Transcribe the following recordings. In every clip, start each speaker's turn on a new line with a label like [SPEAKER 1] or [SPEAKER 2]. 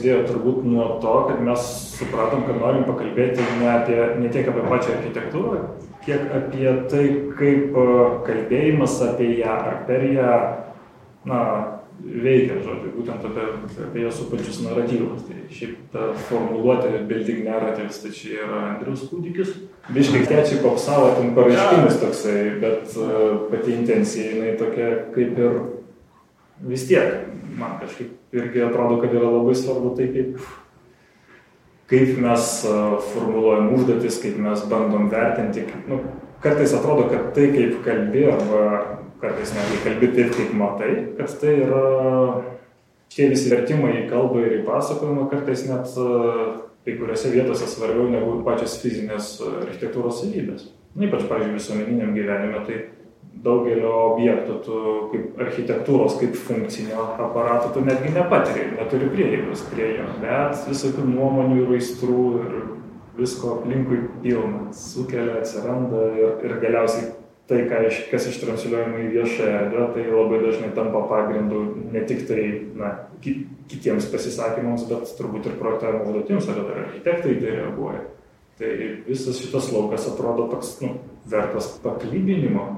[SPEAKER 1] prasidėjo turbūt nuo to, kad mes supratom, kad norim pakalbėti ne, apie, ne tiek apie pačią architektūrą, kiek apie tai, kaip e, kalbėjimas apie ją ar per ją, na, veikia, žodžiu, būtent apie, apie jos supančius naratyvus. Tai šiaip ta formuluotė building narratives, tai čia yra Andrius kūdikis. Biškai kečiai popsavo ten pareiškimas toksai, bet uh, pati intencija jinai tokia kaip ir vis tiek, man kažkaip irgi atrodo, kad yra labai svarbu tai, kaip, kaip mes uh, formuluojam užduotis, kaip mes bandom vertinti. Nu, kartais atrodo, kad tai, kaip kalbi arba kartais netgi kalbi taip, kaip matai, kad tai yra tie visi vertimai į kalbą ir į pasakojimą kartais net e, kai kuriuose vietose svarbiau negu pačios fizinės e, architektūros savybės. Na, ypač, pavyzdžiui, visuomeniniam gyvenime, tai daugelio objektų tu kaip architektūros, kaip funkcinio aparato tu netgi nepatiri, neturi prieigos prie jo, bet visokių nuomonių ir aistrų ir visko aplinkui pilna, sukelia, atsiranda ir, ir galiausiai tai, ką iš, kas ištransliuojama į viešą erdvę, tai labai dažnai tampa pagrindu ne tik tai na, ki, kitiems pasisakymams, bet turbūt ir projektavimo užduotims, ar architektai tai reaguoja. Tai visas šitas laukas atrodo toks, nu, vertas paklybinimo.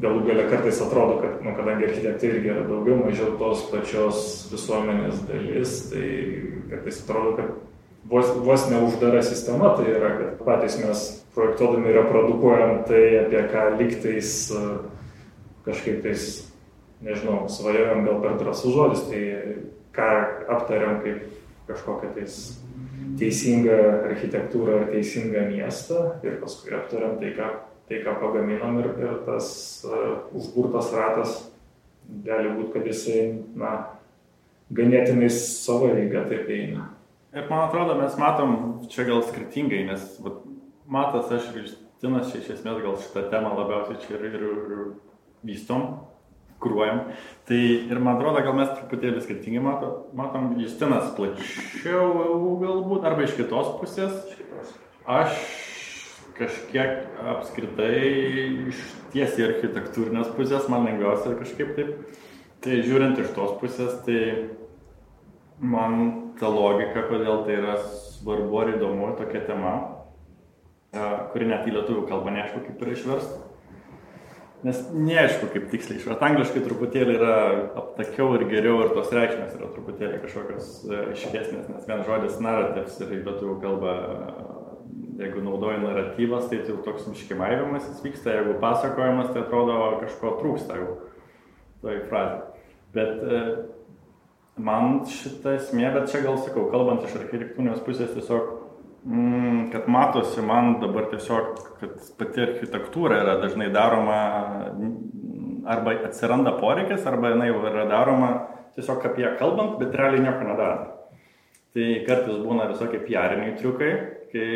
[SPEAKER 1] Galų galia kartais atrodo, kad, nu, kadangi architektai irgi yra daugiau mažiau tos pačios visuomenės dalis, tai kartais atrodo, kad vos, vos neuždara sistema tai yra, kad patys mes projektuodami reprodukuojam tai, apie ką liktais e, kažkaip tais, nežinau, svajojam gal per drąsų žodis, tai ką aptariam kaip kažkokią tais teisingą architektūrą ar teisingą miestą ir paskui aptariam tai, ką, tai, ką pagaminam ir, ir tas uh, užburtas ratas gali būti, kad jisai, na, ganėtinai savo eiga taip eina.
[SPEAKER 2] Ir man atrodo, mes matom čia gal skirtingai, nes vat, matas aš ir Justinas čia iš esmės gal šitą temą labiausiai čia ir, ir, ir vystom, kruojam. Tai ir man atrodo, gal mes truputėlį skirtingai matom, matom Justinas plačiau galbūt, arba iš kitos pusės. Aš kažkiek apskritai iš tiesiai architektūrinės pusės man lengviausia kažkaip taip. Tai žiūrint iš tos pusės, tai man ta logika, kodėl tai yra svarbu ar įdomu tokia tema, kuri net į lietuvių kalbą neaišku kaip yra išversta. Nes neaišku, kaip tiksliai išversta. Angliškai truputėlį yra aptakiau ir geriau ir tos reikšmės yra truputėlį kažkokios iškesnės, nes vien žodis narratyvs ir į lietuvių kalbą, jeigu naudoji naratyvas, tai jau toks miškimavimas jis vyksta, jeigu pasakojimas, tai atrodo kažko trūksta jau toj frazė. Bet man šita esmė, bet čia gal sakau, kalbant iš architektūrinės pusės tiesiog, mm, kad matosi man dabar tiesiog, kad pati architektūra yra dažnai daroma, arba atsiranda poreikis, arba jinai jau yra daroma tiesiog apie ją kalbant, bet realiai nieko nedarant. Tai kartais būna visokie piariniai triukai, kai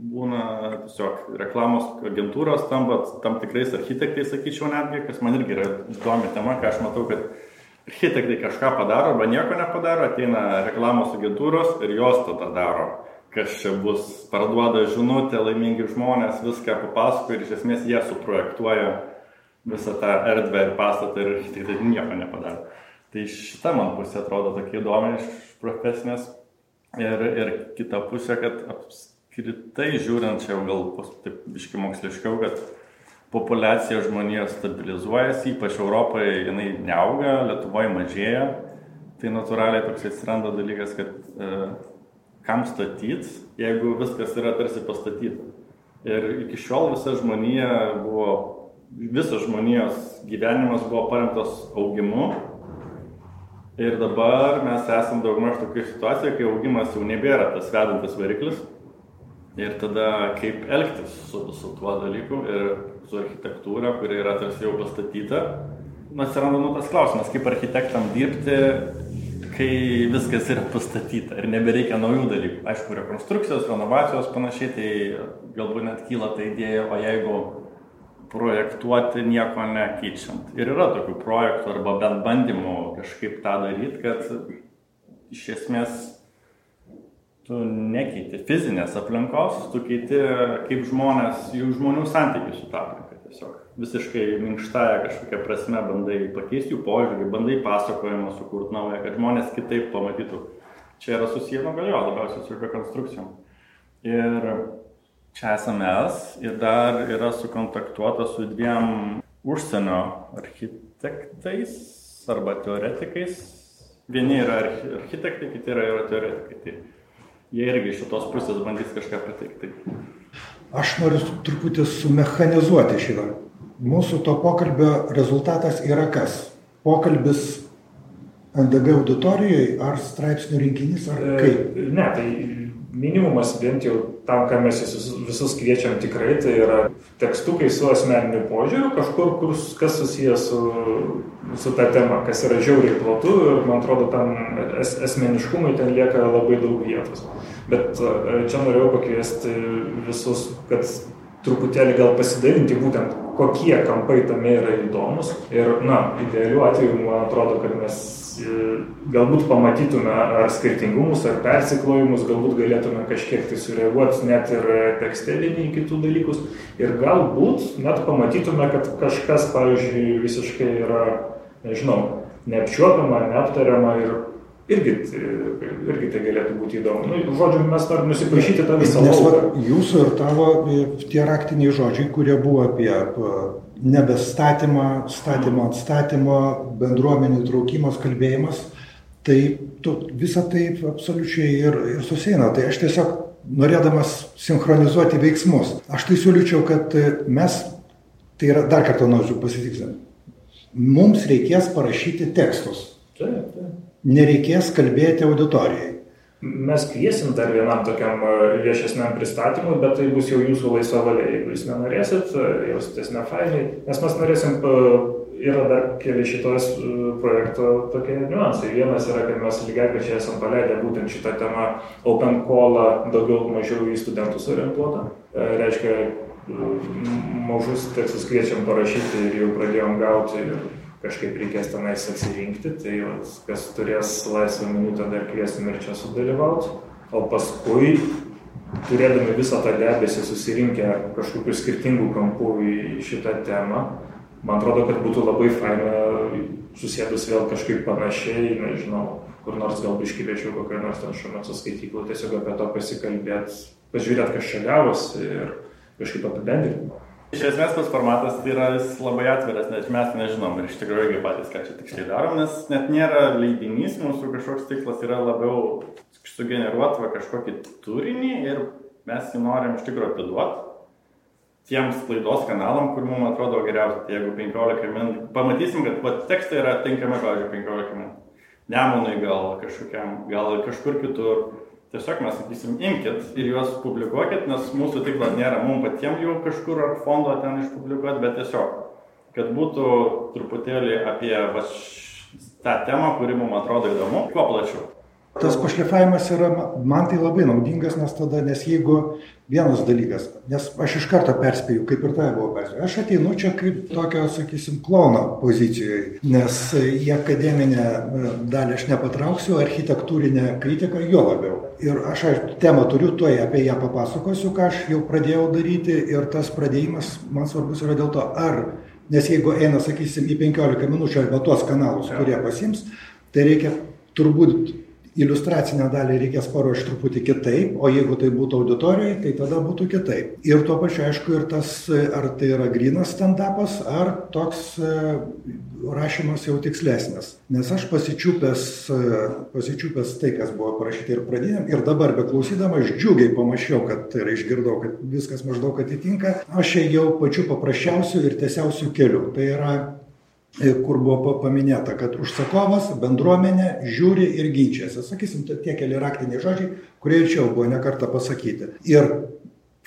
[SPEAKER 2] būna tiesiog reklamos agentūros tampa tam tikrais architektais, sakyčiau netgi, kas man irgi yra įdomi tema, ką aš matau, kad architektai kažką padaro arba nieko nepadaro, ateina reklamos agentūros ir jos tada daro, kas čia bus, parduoda žinutę, laimingi žmonės, viską papasakoja ir iš esmės jie suprojektuoja visą tą erdvę ir pastatą ir architektai nieko nepadaro. Tai šita man pusė atrodo tokia įdomi iš profesinės ir, ir kita pusė, kad apskritai žiūrint čia gal taip iški moksliškiau, kad populiacija žmonijos stabilizuojasi, ypač Europoje jinai neauga, Lietuvoje mažėja, tai natūraliai toks atsiranda dalykas, kad e, kam statyt, jeigu viskas yra tarsi pastatyta. Ir iki šiol visa žmonija buvo, visas žmonijos gyvenimas buvo paremtas augimu. Ir dabar mes esame daugmaž tokioje situacijoje, kai augimas jau nebėra tas vedantis variklis. Ir tada kaip elgtis su visu tuo dalyku. Ir su architektūra, kuri yra tarsi jau pastatyta, atsiranda nu tas klausimas, kaip architektam dirbti, kai viskas yra pastatyta ir nebereikia naujų dalykų. Aišku, rekonstrukcijos, renovacijos panašiai, tai galbūt net kyla ta idėja, o jeigu projektuoti nieko nekeičiant. Ir yra tokių projektų arba bent bandymų kažkaip tą daryti, kad iš esmės tu nekeiti fizinės aplinkos, tu keiti kaip žmonės, jų žmonių santykių su ta aplinka tiesiog. Visiškai minkštąją kažkokią prasme bandai pakeisti jų požiūrį, bandai pasakojimą sukurti naują, kad žmonės kitaip pamatytų čia yra susiję, nu galėjo labiausiai su rekonstrukcijom. Ir čia esame mes ir dar yra sukontaktuota su dviem užsienio architektais arba teoretikais. Vieni yra architektai, kiti yra, yra teoretikai. Tai jie irgi iš šitos pusės bandys kažką pateikti.
[SPEAKER 3] Aš noriu truputį sumechanizuoti šitą. Mūsų to pokalbio rezultatas yra kas? Pokalbis NDG auditorijoje ar straipsnių rinkinys ar e, kaip?
[SPEAKER 1] Ne, tai minimumas bent jau tam, ką mes visus, visus kviečiam tikrai, tai yra tekstukai su asmeniniu požiūriu, kažkur, kur, kas susijęs su, su ta tema, kas yra žiauriai platu ir man atrodo, tam es, asmeniškumui ten lieka labai daug vietos. Bet e, čia norėjau pakviesti visus, kad truputėlį gal pasidalinti būtent, kokie kampai tame yra įdomus. Ir, na, idealiu atveju, man atrodo, kad mes galbūt pamatytume ar skirtingumus, ar persiklojimus, galbūt galėtume kažkiek tai sureaguoti net ir tekste vieni į kitų dalykus. Ir galbūt net pamatytume, kad kažkas, pavyzdžiui, visiškai yra, nežinau, neapčiuopiama, neaptariama ir irgi, irgi tai galėtų būti įdomu. Nu, žodžiu, mes norim nusiprašyti tą visą
[SPEAKER 3] lauką. Jūsų ir tavo tie raktiniai žodžiai, kurie buvo apie nebestatymą, statymo atstatymo, bendruomenių traukimas, kalbėjimas, tai tu, visa tai absoliučiai ir, ir susieina. Tai aš tiesiog norėdamas sinchronizuoti veiksmus, aš tai siūlyčiau, kad mes, tai yra dar kartą noriu pasitikslinti, mums reikės parašyti tekstus.
[SPEAKER 1] Taip, taip.
[SPEAKER 3] Nereikės kalbėti auditorijai.
[SPEAKER 1] Mes kviesim dar vienam tokiam e, viešesniam pristatymui, bet tai bus jau jūsų laisva valia. Jeigu jūs nenorėsit, e, jausitės nefainai, nes mes norėsim, e, yra dar keli šitos projekto tokie niuansai. Vienas yra, kad mes lygiai čia esam paleidę būtent šitą temą Open Call daugiau mažiau į studentus orientuotą. Reiškia, mažus tekstus kviečiam parašyti ir jau pradėjom gauti. Ir kažkaip reikės tenais atsirinkti, tai vat, kas turės laisvą minutę dar kviesim ir čia sudalyvauti. O paskui, turėdami visą tą debesį susirinkę kažkokių skirtingų kampų į šitą temą, man atrodo, kad būtų labai faina susėdus vėl kažkaip panašiai, nežinau, kur nors gal biškai viešiau kokią nors ten šiuo metu skaityklą, tiesiog apie to pasikalbėti, pažiūrėti, kas čia gavosi ir kažkaip apibendrinti.
[SPEAKER 2] Iš esmės tas formatas tai yra labai atviras, nes mes nežinom ir iš tikrųjų irgi patys, ką čia tiksliai darom, nes net nėra leidinys, mūsų kažkoks tikslas yra labiau sugeneruoti kažkokį turinį ir mes jį norim iš tikrųjų atiduoti tiems klaidos kanalam, kur mums atrodo geriausia. Tai jeigu 15 min, pamatysim, kad va, tekstai yra tinkami, pavyzdžiui, 15 min. Nemonai gal kažkokiam, gal kažkur kitur Tiesiog mes sakysim, imkit ir juos publikuokit, nes mūsų tikslas nėra mums patiems jau kažkur ar fondo ten išpublikuoti, bet tiesiog, kad būtų truputėlį apie va, tą temą, kuri mums atrodo įdomu, kuo plačiau.
[SPEAKER 3] Tas pašlifavimas yra man tai labai naudingas nes tada nes jeigu vienas dalykas nes aš iš karto perspėju kaip ir tave buvau perspėjęs aš ateinu čia kaip tokio sakysim klouno pozicijoj nes į akademinę dalį aš nepatrauksiu architektūrinę kritiką juo labiau ir aš temą turiu tuoj apie ją papasakosiu ką aš jau pradėjau daryti. Ir tas pradėjimas man svarbus yra dėl to ar nes jeigu eina sakysim į penkiolika minučių arba tuos kanalus kurie pasiims tai reikia turbūt iliustracinę dalį reikės paruošt truputį kitaip o jeigu tai būtų auditorijoj tai tada būtų kitaip. Ir tuo pačiu aišku ir tas ar tai yra grynas stendapas ar toks e, rašymas jau tikslesnis. Nes aš pasičiupęs e, pasičiupęs tai kas buvo parašyta ir pradiniam ir dabar beklausydamas džiugiai pamačiau kad ir išgirdau kad viskas maždaug atitinka aš ėjau pačiu paprasčiausiu ir tiesiausiu keliu. Tai yra kur buvo paminėta, kad užsakovas, bendruomenė žiūri ir ginčiasi. Sakysim, tie keli raktiniai žodžiai, kurie ir čia buvo nekarta pasakyti. Ir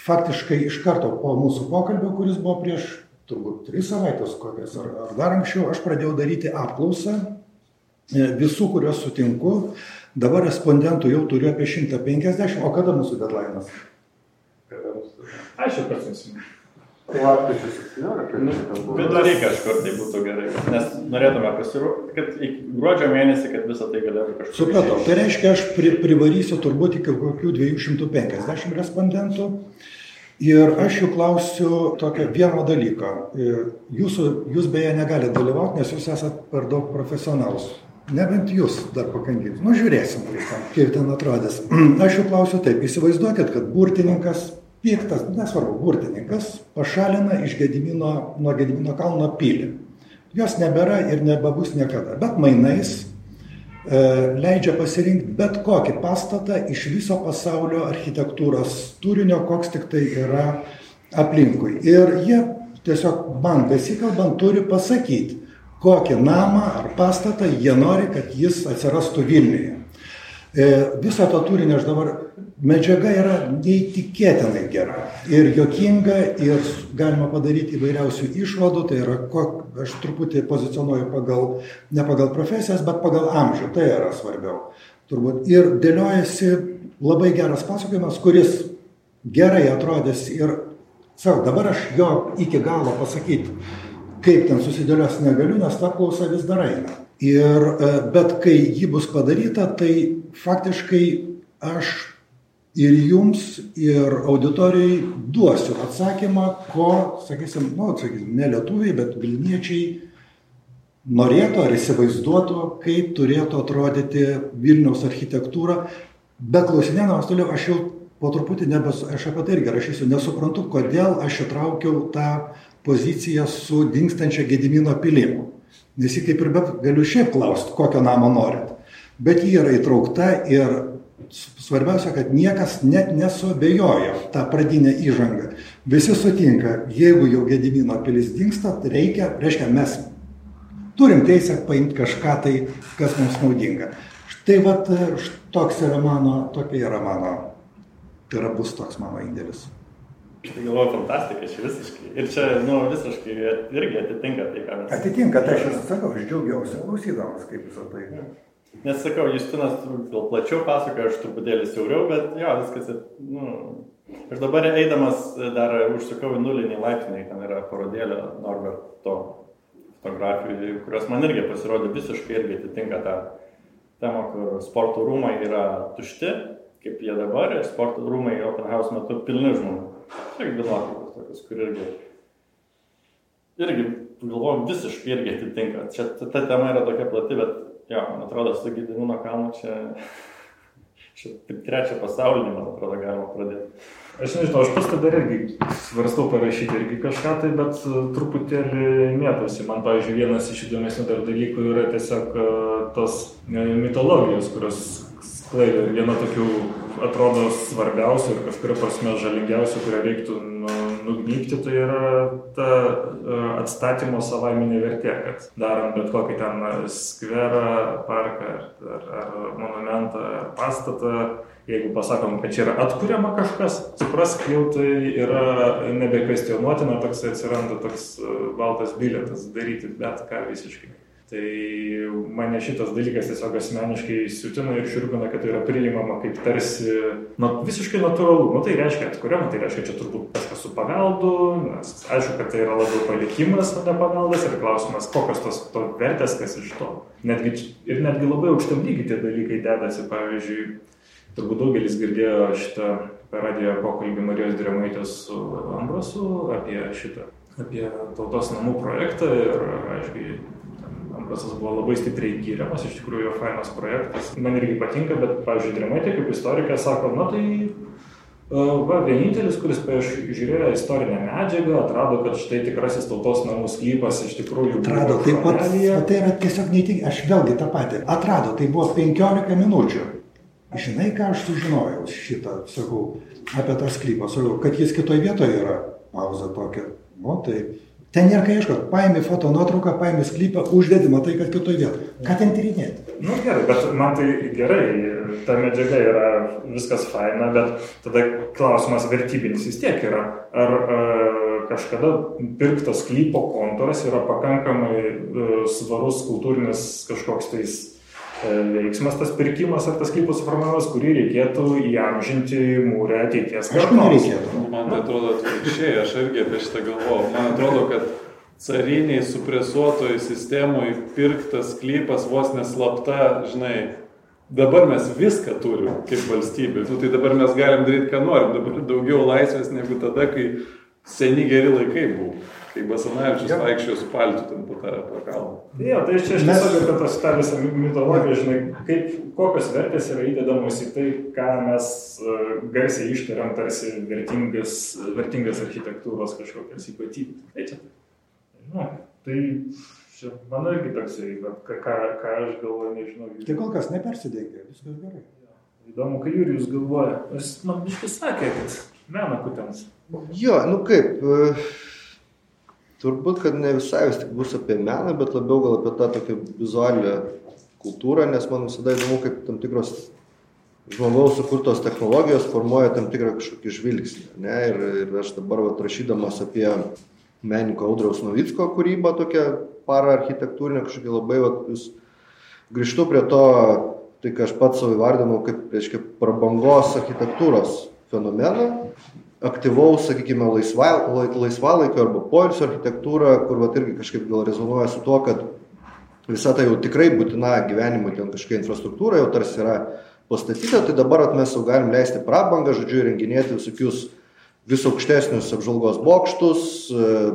[SPEAKER 3] faktiškai iš karto po mūsų pokalbio, kuris buvo prieš turbūt tris savaitės kokias ar, ar dar anksčiau, aš pradėjau daryti apklausą e, visų, kuriuos sutinku. Dabar respondentų jau turiu apie 150, o kada mūsų deadline'as?
[SPEAKER 1] Aš jau pats nesimenu.
[SPEAKER 4] Lapkričio 17. Nu,
[SPEAKER 2] Vidury kažkur tai būtų gerai, nes norėtume pasiruošti, kad iki gruodžio mėnesį, kad visą tai galėtų kažkur.
[SPEAKER 3] Supratau, tai reiškia, aš pri, privarysiu turbūt iki kokių 250 respondentų. Ir aš jų klausiu tokio vieno dalyko. Jūsų, jūs beje negalite dalyvauti, nes jūs esate per daug profesionalus. Nebent jūs dar pakankinsite. Nu, žiūrėsim, kaip ten, atrodys. Aš jau klausiu taip, įsivaizduokit, kad burtininkas, piktas, nesvarbu, burtininkas, pašalina iš Gedimino, nuo Gedimino kalno pilį. Jos nebėra ir nebebus niekada. Bet mainais e, leidžia pasirinkti bet kokį pastatą iš viso pasaulio architektūros turinio, koks tik tai yra aplinkui. Ir jie tiesiog man besikalbant turi pasakyti, kokį namą ar pastatą jie nori, kad jis atsirastų Vilniuje. E, viso to turinio aš dabar, medžiaga yra neįtikėtinai gera ir jokinga ir galima padaryti įvairiausių išvadų, tai yra, ko, aš truputį pozicionuoju pagal, ne pagal profesijas, bet pagal amžių, tai yra svarbiau. Turbūt. Ir dėliojasi labai geras pasakojimas, kuris gerai atrodys ir, savo, dabar aš jo iki galo pasakyti kaip ten susidėlios negaliu, nes ta apklausa vis dar eina. Ir, e, bet kai ji bus padaryta, tai faktiškai aš ir jums, ir auditorijai duosiu atsakymą, ko, sakysim, nu, sakysim, ne lietuviai, bet vilniečiai norėtų ar įsivaizduotų, kaip turėtų atrodyti Vilniaus architektūra. Bet klausinėdamas toliau, aš jau po truputį nebes, aš apie tai irgi rašysiu, nesuprantu, kodėl aš įtraukiau tą poziciją su dingstančia Gedimino pilimu. Jį kaip ir bet galiu šiaip klausti, kokio namo norit. Bet jį yra įtraukta ir svarbiausia, kad niekas net nesuabejojo tą pradinę įžangą. Visi sutinka, jeigu jau Gedimino pilis dinksta, tai reikia, reiškia, mes turim teisę paimti kažką tai, kas mums naudinga. Štai vat toks yra mano, tokia yra mano, tai yra bus toks mano indėlis.
[SPEAKER 2] Tai galvoju, fantastika, čia visiškai. Ir čia, nu, visiškai irgi atitinka tai, ką mes.
[SPEAKER 3] Atitinka, tai aš ir sakau, aš džiaugiausi klausydamas, kaip visą tai.
[SPEAKER 2] Nes sakau, Justinas gal plačiau pasakoja, aš truputėlį siauriau, bet jo, viskas, nu, aš dabar eidamas dar užsukau į nulinį laipsnį, ten yra parodėlė Norberto fotografijų, kurios man irgi pasirodė visiškai irgi atitinka tą temą, kur sporto rūmai yra tušti, kaip jie dabar, ir sporto rūmai Open House metu pilni žmonių. Tik dvi nuotraukos tokios, kur irgi, irgi, galvojom, visiškai irgi atitinka. Čia ta tema yra tokia plati, bet, jo, man atrodo, su Gidimino kalnu čia, čia trečią pasaulinį, man atrodo, galima pradėti.
[SPEAKER 1] Aš nežinau, aš pats tada irgi svarstau parašyti irgi kažką tai, bet e, truputėlį mėtosi. Man, pavyzdžiui, vienas iš įdomesnių dar dalykų yra tiesiog e, tos e, mitologijos, kurios sklaido. Viena tokių atrodo svarbiausių ir kažkuria prasme žalingiausių, kurią reiktų nu, nugnybti, tai yra ta e, atstatymo savaiminė vertė, kad darant bet kokį ten skverą, parką ar, ar, ar monumentą, ar pastatą, jeigu pasakom, kad čia yra atkuriama kažkas, suprask, jau tai yra nebekvestionuotina, toks atsiranda toks e, baltas bilietas daryti bet ką visiškai. Tai mane šitas dalykas tiesiog asmeniškai siutina ir šiurpina, kad tai yra priimama kaip tarsi na, visiškai natūralu. Nu, tai reiškia atkuriama, tai reiškia čia turbūt kažkas su paveldu, nes aišku, kad tai yra labiau palikimas, o ne paveldas ir klausimas, kokios tos to vertės, kas iš to. Netgi, ir netgi labai aukštam lygiai tie dalykai dedasi, pavyzdžiui, turbūt daugelis girdėjo šitą per radijo pokalbį Marijos Dremaitės su Ambrasu apie šitą, apie tautos namų projektą ir, aišku, Ambrasas buvo labai stipriai gyriamas, iš tikrųjų jo fainas projektas. Man irgi patinka, bet, pavyzdžiui, Dremaitė kaip istorikė sako, na tai e, Va, vienintelis, kuris žiūrėjo istorinę medžiagą, atrado, kad štai tikrasis tautos namų sklypas iš tikrųjų
[SPEAKER 3] atrado. Taip pat, tai yra tiesiog neįtik, aš vėlgi tą patį. Atrado, tai buvo 15 minučių. Žinai, ką aš sužinojau šitą, sakau, apie tą sklypą, sakau, kad jis kitoje vietoje yra. Pauza tokia. Nu, tai Ten nėra ką ieškoti. Paimi foto nuotrauką, paimi sklypą, uždedi, matai, kad kitoje vietoje. Ką ten tyrinėti?
[SPEAKER 1] Na nu, gerai, bet man tai gerai, ta medžiaga yra viskas faina, bet tada klausimas vertybinis vis tiek yra. Ar e, kažkada pirktas sklypo kontūras yra pakankamai e, svarus kultūrinis kažkoks tais veiksmas tas pirkimas ar tas sklypo suformavimas, kurį reikėtų įamžinti mūrę ateities
[SPEAKER 3] kartoms.
[SPEAKER 2] Man tai atrodo atvirkščiai, aš irgi apie šitą galvoju. Man atrodo, kad cariniai supresuotojai sistemui pirktas sklypas vos neslapta, žinai, dabar mes viską turim kaip valstybė. Nu, tai dabar mes galim daryti, ką norim. Dabar daugiau laisvės negu tada, kai
[SPEAKER 5] seni geri laikai buvo. Kai Basanavičius vaikščiojo su paltu ten po tą po kalną.
[SPEAKER 1] Jo, tai čia aš tiesiog apie tos tą visą mitologiją, žinai, kaip, kokios vertės yra įdedamos į tai, ką mes uh, garsiai ištariam tarsi vertingas, vertingas architektūros kažkokias ypatybės. Tai čia, nežinau, tai čia mano irgi toksai, ką, ką, ką aš galvoju, nežinau.
[SPEAKER 3] Tai kol kas nepersidengė, viskas gerai.
[SPEAKER 1] Įdomu, ką Jurijus galvoja. Jis man biškai sakė, kad meno kutens.
[SPEAKER 6] Jo, nu kaip, e, turbūt, kad ne visai vis tik bus apie meną, bet labiau gal apie tą tokią vizualią kultūrą, nes man visada įdomu, kaip tam tikros žmogaus sukurtos technologijos formuoja tam tikrą kažkokį žvilgsnį. Ne? Ir, ir aš dabar vat, rašydamas apie menininko Audriaus Novicko kūrybą, tokią parą architektūrinę, kažkokį labai, vat, vis grįžtu prie to, tai ką aš pats savo įvardinau kaip, reiškia, prabangos architektūros fenomeną, aktyvaus, sakykime, laisva, lai- laisvalaikio arba poilsio architektūrą, kur vat irgi kažkaip gal rezonuoja su tuo, kad visa tai jau tikrai būtina gyvenimui, ten kažkokia infrastruktūra jau tarsi yra pastatyta, tai dabar mes jau galim leisti prabangą, žodžiu, įrenginėti visokius vis aukštesnius apžvalgos bokštus,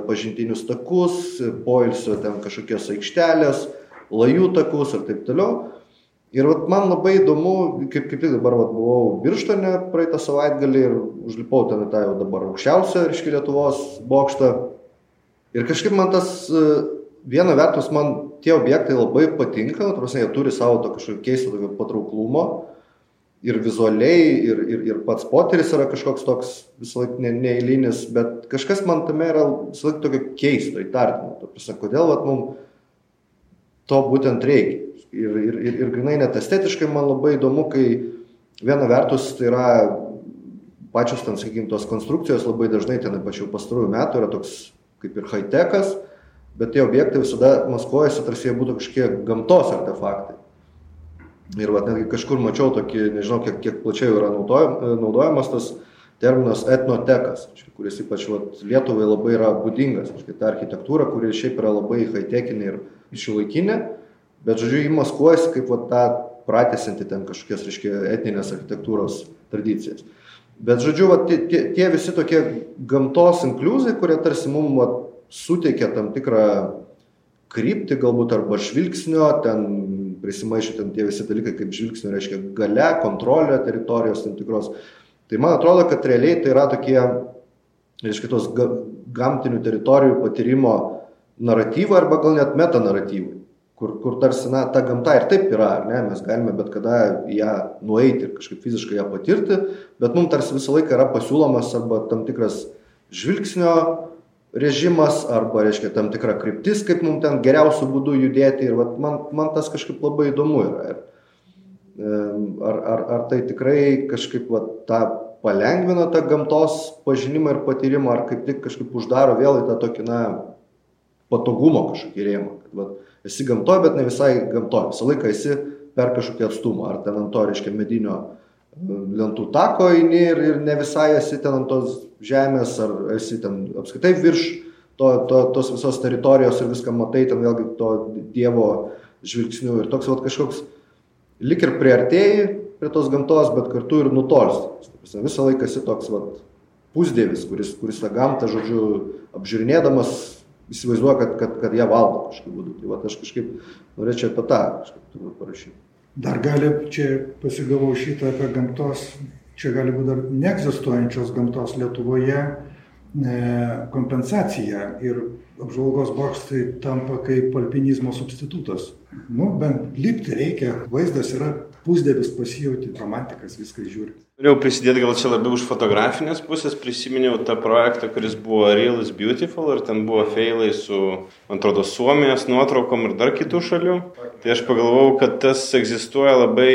[SPEAKER 6] pažintinius takus, poilsio ten kažkokios aikštelės, lajų takus ir taip toliau. Ir vat man labai įdomu, kaip, kaip tik dabar vat buvau Birštone praeitą savaitgalį ir užlipau ten į tą jau dabar aukščiausią, reiškia, Lietuvos bokštą. Ir kažkaip man tas, e, viena vertus, man tie objektai labai patinka, tarsi jie turi savo to kažkokio keisto tokio patrauklumo. Ir vizualiai, ir, ir, ir pats poteris yra kažkoks toks visą laiką ne, neįlinis, bet kažkas man tame yra visą laiką tokio keisto, įtartino. Kodėl vat, mums to būtent reikia. Ir, ir, ir, ir grinai net estetiškai man labai įdomu, kai viena vertus tai yra pačios ten, sakykime, tos konstrukcijos labai dažnai ten pačių pastarųjų metų yra toks kaip ir high-techas, bet tie objektai visada maskuojasi, tarsi jie būtų kažkokie gamtos artefaktai. Ir va, netgi kažkur mačiau tokį, nežinau, kiek, kiek plačiai yra naudojam, naudojamas tas terminas etnotekas, kuris ypač vat, Lietuvai labai yra būdingas. Ta architektūra, kuri šiaip yra labai high-techinė ir šiuolaikinė, bet, žodžiu, jį maskuojasi kaip vat, tą pratesinti ten kažkokias, reiškia, etninės architektūros tradicijas. Bet, žodžiu, vat, tie, tie, tie visi tokie gamtos inkliuzai, kurie tarsi mums vat, suteikia tam tikrą kryptį galbūt arba žvilgsnio, ten prisimaišė ten tie visi dalykai kaip žvilgsnio, reiškia gale, kontrolė teritorijos tam tikros. Tai man atrodo, kad realiai tai yra tokie, reiškia, tos ga, gamtinių teritorijų patyrimo naratyvai arba gal net metanaratyvai, kur, kur tarsi, na, ta gamta ir taip yra, ar ne, mes galime bet kada į ją nueiti ir kažkaip fiziškai ją patirti, bet mums tarsi visą laiką yra pasiūlomas arba tam tikras žvilgsnio režimas arba, reiškia, tam tikra kryptis, kaip mums ten geriausių būdų judėti ir vat, man, man tas kažkaip labai įdomu yra. Ir, ar, ar, ar tai tikrai kažkaip vat, tą palengvina tą gamtos pažinimą ir patyrimą, ar kaip tik kažkaip uždaro vėl į tą tokį, na, patogumo kažkokį rėmą. Vat, esi gamtoje, bet ne visai gamtoje. Visą laiką esi per kažkokį atstumą. Ar ten ant to, reiškia, medinio e, lentų tako eini ir, ir ne visai esi ten ant tos žemės, ar esi ten apskaitai virš to, to, tos visos teritorijos ir viską matai, ten vėlgi to Dievo žvilgsnių ir toks vat, kažkoks lik ir priartėjai prie tos gamtos, bet kartu ir nutolsti. Visą laiką esi toks vat, pusdėvis, kuris, kuris tą gamtą, žodžiu, apžiūrinėdamas įsivaizduoja, kad, kad, kad ją valdo kažkaip būdu. Tai vat, aš kažkaip norėčiau apie tą kažkaip parašyti.
[SPEAKER 3] Dar gali, čia pasigavau šitą apie gamtos, čia gali būti dar neegzistuojančios gamtos Lietuvoje e, kompensacija ir apžvalgos bokštai tampa kaip alpinizmo substitutas. Nu, bent lipti reikia, vaizdas yra pusdėvis pasijauti, romantikas viską žiūri.
[SPEAKER 7] Norėjau prisidėti gal čia labiau iš fotografinės pusės, prisiminiau tą projektą, kuris buvo Real is Beautiful ir ten buvo feilai su, man atrodo, Suomijos nuotraukom ir dar kitų šalių. Tai aš pagalvojau, kad tas egzistuoja labai,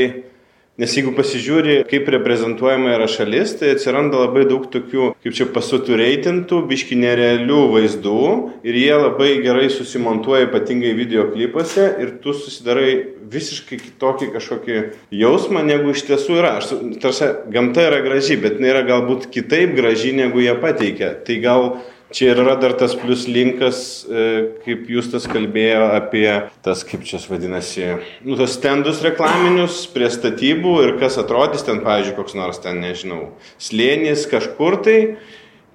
[SPEAKER 7] nes jeigu pasižiūri, kaip reprezentuojama yra šalis, tai atsiranda labai daug tokių, kaip čia pasutureitintų, biški nerealių vaizdų ir jie labai gerai susimontuoja ypatingai videoklipuose ir tu susidarai visiškai kitokį kažkokį jausmą, negu iš tiesų yra. Aš, tarsi, gamta yra graži, bet jinai yra galbūt kitaip graži, negu jie pateikia. Tai gal čia ir yra dar tas plus linkas, e, kaip jūs tas kalbėjo apie tas, kaip čia vadinasi, nu, tos stendus reklaminius prie statybų ir kas atrodys ten, pavyzdžiui, koks nors ten, nežinau, slėnis kažkur tai.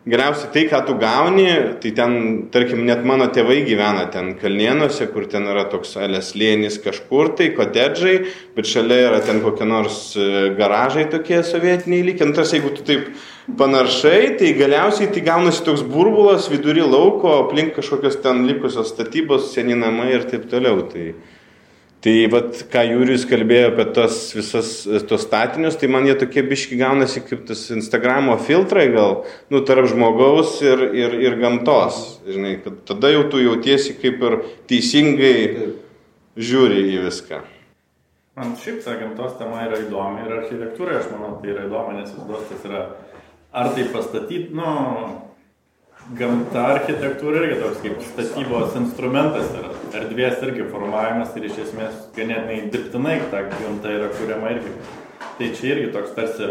[SPEAKER 7] Galiausiai tai, ką tu gauni, tai ten, tarkim, net mano tėvai gyvena ten Kalnienuose, kur ten yra toks Aleslėnis kažkur, tai kotedžai, bet šalia yra ten kokie nors e, garažai tokie sovietiniai lygiai. Nu, jeigu tu taip panaršai, tai galiausiai tai gaunasi toks burbulas vidury lauko, aplink kažkokios ten likusios statybos, seni namai ir taip toliau. Tai, Tai vat, ką Jūrius kalbėjo apie tos visas tos statinius, tai man jie tokie biški gaunasi kaip tas Instagramo filtrai gal, nu, tarp žmogaus ir, ir, ir gamtos. Žinai, kad tada jau tu jautiesi kaip ir teisingai žiūri į viską.
[SPEAKER 2] Man šiaip ta gamtos tema yra įdomi ir architektūra, aš manau, tai yra įdomi, nes vis tas yra, ar tai pastatyti, nu, gamta architektūra irgi toks kaip statybos instrumentas yra. Erdvės irgi formavimas ir iš esmės ganėtinai dirbtinai ta gamta yra kuriama irgi. Tai čia irgi toks tarsi,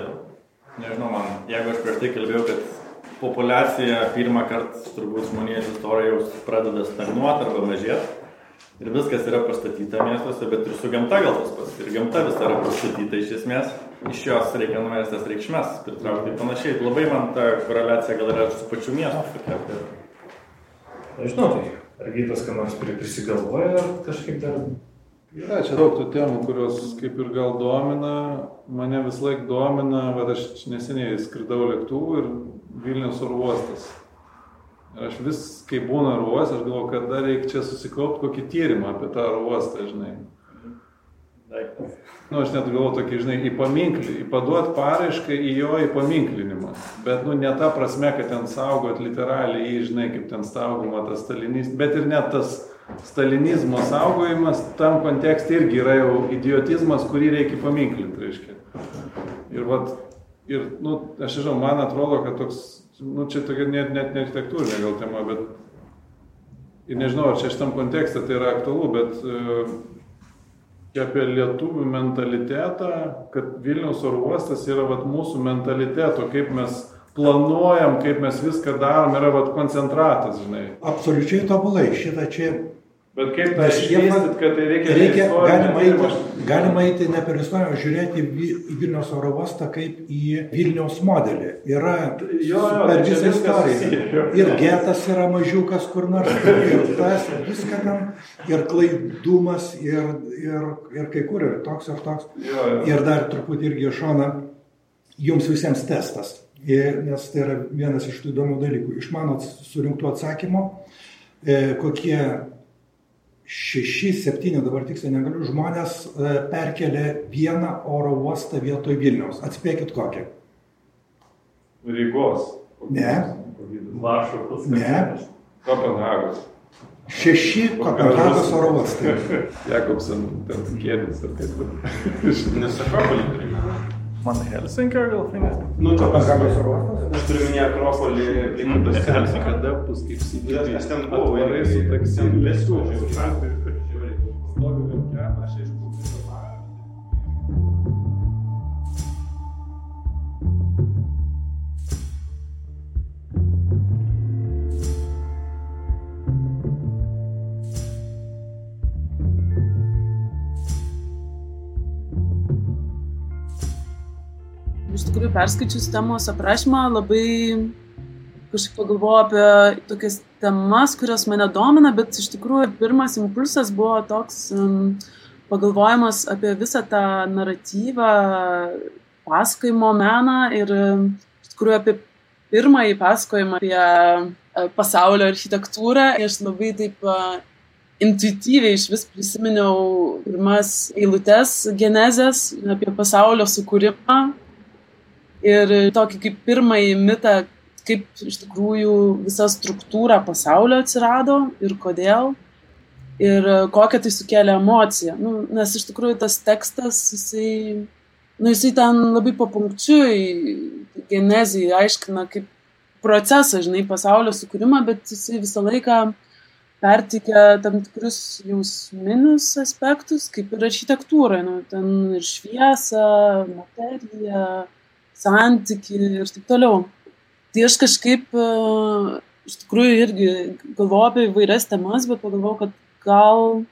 [SPEAKER 2] nežinau, man, jeigu aš prieš tai kalbėjau, kad populiacija pirmą kartą turbūt žmonijos istorijoje pradeda stagnuoti arba mažėti, ir viskas yra pastatyta miestuose, bet ir su gamta gal tas pats. Ir gamta vis yra pastatyta iš esmės, iš jos reikia nuverstas reikšmės pritraukti ir panašiai. Labai man ta koreliacija gal yra su pačiu miestu.
[SPEAKER 1] Nežinau, tai ar gytas, ką nors prisigalvoja, ar kažkaip dar...
[SPEAKER 5] Yra čia daug tų temų, kurios kaip ir gal domina, mane vis laik domina, va aš neseniai skridau lėktuvu ir Vilnius oro uostas Ir aš vis, kai būna ruos, aš galvoju, kada reikia čia susikaupti kokį tyrimą apie tą ruostą, žinai. Nu, aš net galvoju tokį, žinai, į paminklį, į paduot paraišką į jo įpaminklinimą. Bet, nu, ne ta prasme, kad ten saugot literaliai jį, žinai, kaip ten saugoma tas stalinizmas, bet ir net tas stalinizmo saugojimas tam kontekste irgi yra jau idiotizmas, kurį reikia paminklinti, reiškia. Ir, vat, ir, nu, aš žinau, man atrodo, kad toks nu, čia tokia net, net ne architektūrinė gal tema, bet ir nežinau, ar čia šitam kontekste tai yra aktualu, bet e, apie lietuvių mentalitetą, kad Vilniaus oro uostas yra vat, mūsų mentaliteto, kaip mes planuojam, kaip mes viską darom, yra vat, koncentratas, žinai.
[SPEAKER 3] Absoliučiai tobulai, šitą čia
[SPEAKER 5] Bet kaip tą išvystyt, kad tai reikia...
[SPEAKER 3] reikia galima, eiti, galima eiti ne per istoriją, o žiūrėti į Vilniaus oro uostą kaip į Vilniaus modelį. Yra
[SPEAKER 5] jo, jo,
[SPEAKER 3] per
[SPEAKER 5] tai
[SPEAKER 3] visą istoriją. Ir getas yra mažiukas kur nors, ir tas, viską ten, ir klaidumas, ir, ir, ir kai kur, ir toks, ir toks.
[SPEAKER 5] Jo, jo.
[SPEAKER 3] Ir dar truputį irgi iš šono jums visiems testas. Ir, nes tai yra vienas iš tų įdomių dalykų. Iš mano surinktų atsakymų, e, kokie šeši, septyni, dabar tiksliai negaliu, žmonės e, perkelė vieną oro uostą vietoj Vilniaus. Atspėkit kokią.
[SPEAKER 5] Rygos.
[SPEAKER 3] Ne.
[SPEAKER 2] Varšuvos.
[SPEAKER 3] Ne.
[SPEAKER 5] Kopenhagos.
[SPEAKER 3] Šeši Kopenhagos oro uostai.
[SPEAKER 5] Jakobsen, ten ir taip toliau.
[SPEAKER 7] Nesakau, palikime.
[SPEAKER 2] Man Helsinkio gal nes.
[SPEAKER 7] Nu,
[SPEAKER 3] Kopenhagos oro uostas?
[SPEAKER 7] Aš turiu minėti Akropolį, Plikupės Helsinkio.
[SPEAKER 5] Kada bus kaip sėdėti?
[SPEAKER 7] Aš ten buvau,
[SPEAKER 5] Atvarai su taksi.
[SPEAKER 7] Visų.
[SPEAKER 5] Stovi vilkia, aš.
[SPEAKER 8] Iš perskaičius temos aprašymą, labai kažkaip pagalvojau apie tokias temas, kurios mane domina, bet iš tikrųjų pirmas impulsas buvo toks um, pagalvojimas apie visą tą naratyvą, pasakojimo meną ir iš tikrųjų apie pirmąjį pasakojimą apie uh, pasaulio architektūrą. Aš labai taip uh, intuityviai iš vis prisiminiau pirmas eilutes genezės apie pasaulio sukūrimą ir tokį kaip pirmąjį mitą, kaip iš tikrųjų visa struktūra pasaulio atsirado ir kodėl. Ir kokią tai sukėlė emociją. Nu, nes iš tikrųjų tas tekstas, jisai, nu, jisai ten labai papunkčiui genezijai aiškina kaip procesą, žinai, pasaulio sukūrimą, bet jisai visą laiką pertikė tam tikrus jausminius aspektus, kaip ir architektūra, nu, ten ir šviesa, materija, santyki ir taip toliau. Tai aš kažkaip iš tikrųjų irgi galvoju apie įvairias temas, bet pagalvoju, kad gal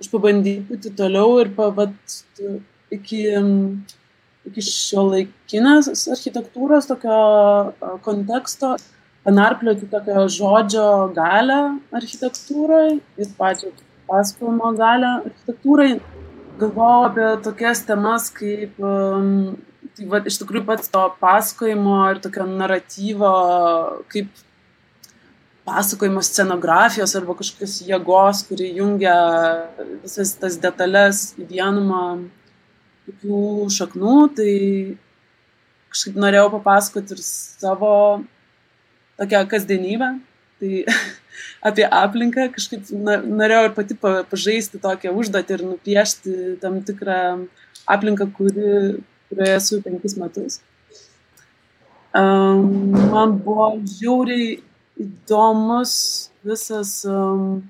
[SPEAKER 8] aš pabandysiu toliau ir pavat iki, iki šio laikinės architektūros tokio konteksto panarplioti tokią žodžio galę architektūrai ir pačią pasakojimo galę architektūrai. Galvojau apie tokias temas kaip, um, tai va, iš tikrųjų pats to pasakojimo ir tokio naratyvo, kaip pasakojimo scenografijos arba kažkokios jėgos, kuri jungia visas tas detalės į vienumą tokių šaknų, tai kažkaip norėjau papasakoti ir savo tokią kasdienybę, tai apie aplinką, kažkaip norėjau ir pati pažaisti tokią užduotį ir nupiešti tam tikrą aplinką, kuri, kurioje esu penkis metus. Um, man buvo žiauriai įdomus visas um,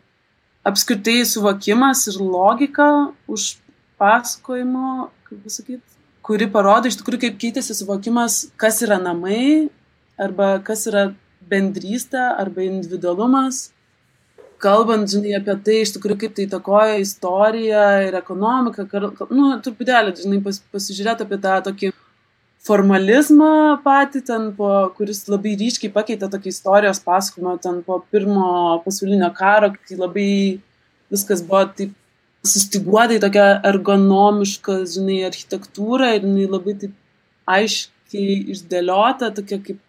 [SPEAKER 8] apskritai suvokimas ir logika už pasakojimo, kaip pasakyti, kuri parodo iš tikrųjų, kaip keitėsi suvokimas, kas yra namai, arba kas yra bendrystė, arba individualumas. Kalbant, žinai, apie tai, iš tikrųjų, kaip tai įtakoja istoriją ir ekonomiką, kar, nu, truputėlį, žinai, pas, pasižiūrėti apie tą tokį formalizmą patį, ten po, kuris labai ryškiai pakeitė tokį istorijos pasakojimą, ten po pirmo pasaulinio karo, kai labai viskas buvo taip sustiguotai tokia ergonomiška, žinai, architektūra ir jinai labai taip aiškiai išdėliota, tokia kaip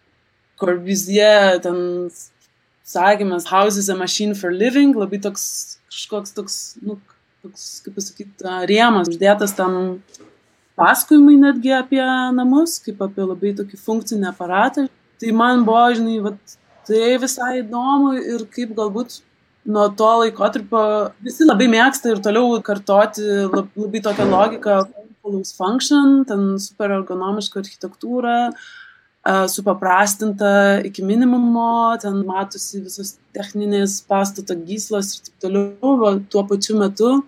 [SPEAKER 8] Corbusier, ten sakymas, house is a machine for living, labai toks kažkoks toks, nu, toks, kaip pasakyti, rėmas uždėtas tam pasakojimai netgi apie namus, kaip apie labai tokį funkcinį aparatą. Tai man buvo, žinai, vat, tai visai įdomu ir kaip galbūt nuo to laikotarpio visi labai mėgsta ir toliau kartoti labai tokią logiką, follows function, ten super ergonomiška architektūra, supaprastinta iki minimumo, ten matosi visos techninės pastato gyslos ir taip toliau, o tuo pačiu metu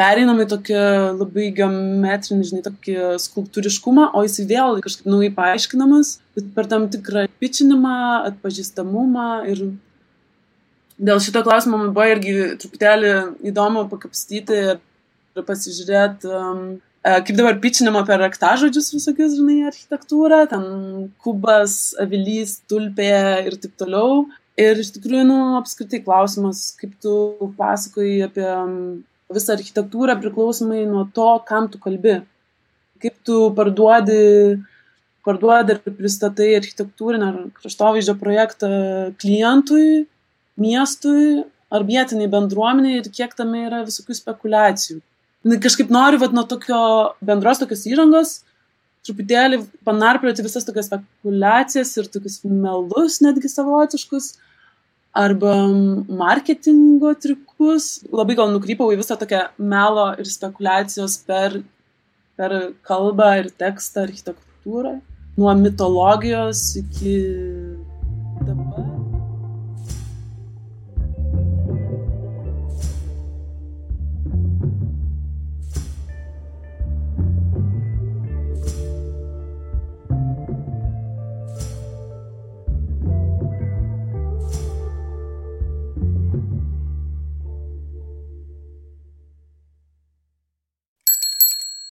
[SPEAKER 8] pereinam į tokį labai geometrinį, žinai, tokį skulptūriškumą, o jis vėl kažkaip naujai paaiškinamas, bet per tam tikrą pičinimą, atpažįstamumą ir dėl šito klausimo man buvo irgi truputėlį įdomu pakapstyti ir pasižiūrėti, um, e, kaip dabar pičinama per raktažodžius visokius, žinai, architektūrą, ten kubas, avilys, tulpė ir taip toliau. Ir iš tikrųjų, nu, apskritai klausimas, kaip tu pasakoji apie visą architektūrą priklausomai nuo to, kam tu kalbi. Kaip tu parduodi, parduodi ir pristatai architektūrinę ar kraštovaizdžio projektą klientui, miestui ar vietiniai bendruomeniai ir kiek tame yra visokių spekulacijų. Kažkaip noriu vat, nuo tokio bendros tokios įrangos truputėlį panarplioti visas tokias spekulacijas ir tokius melus netgi savotiškus arba marketingo triukus. Labai gal nukrypau į visą tokią melo ir spekulacijos per, per kalbą ir tekstą, architektūrą. Nuo mitologijos iki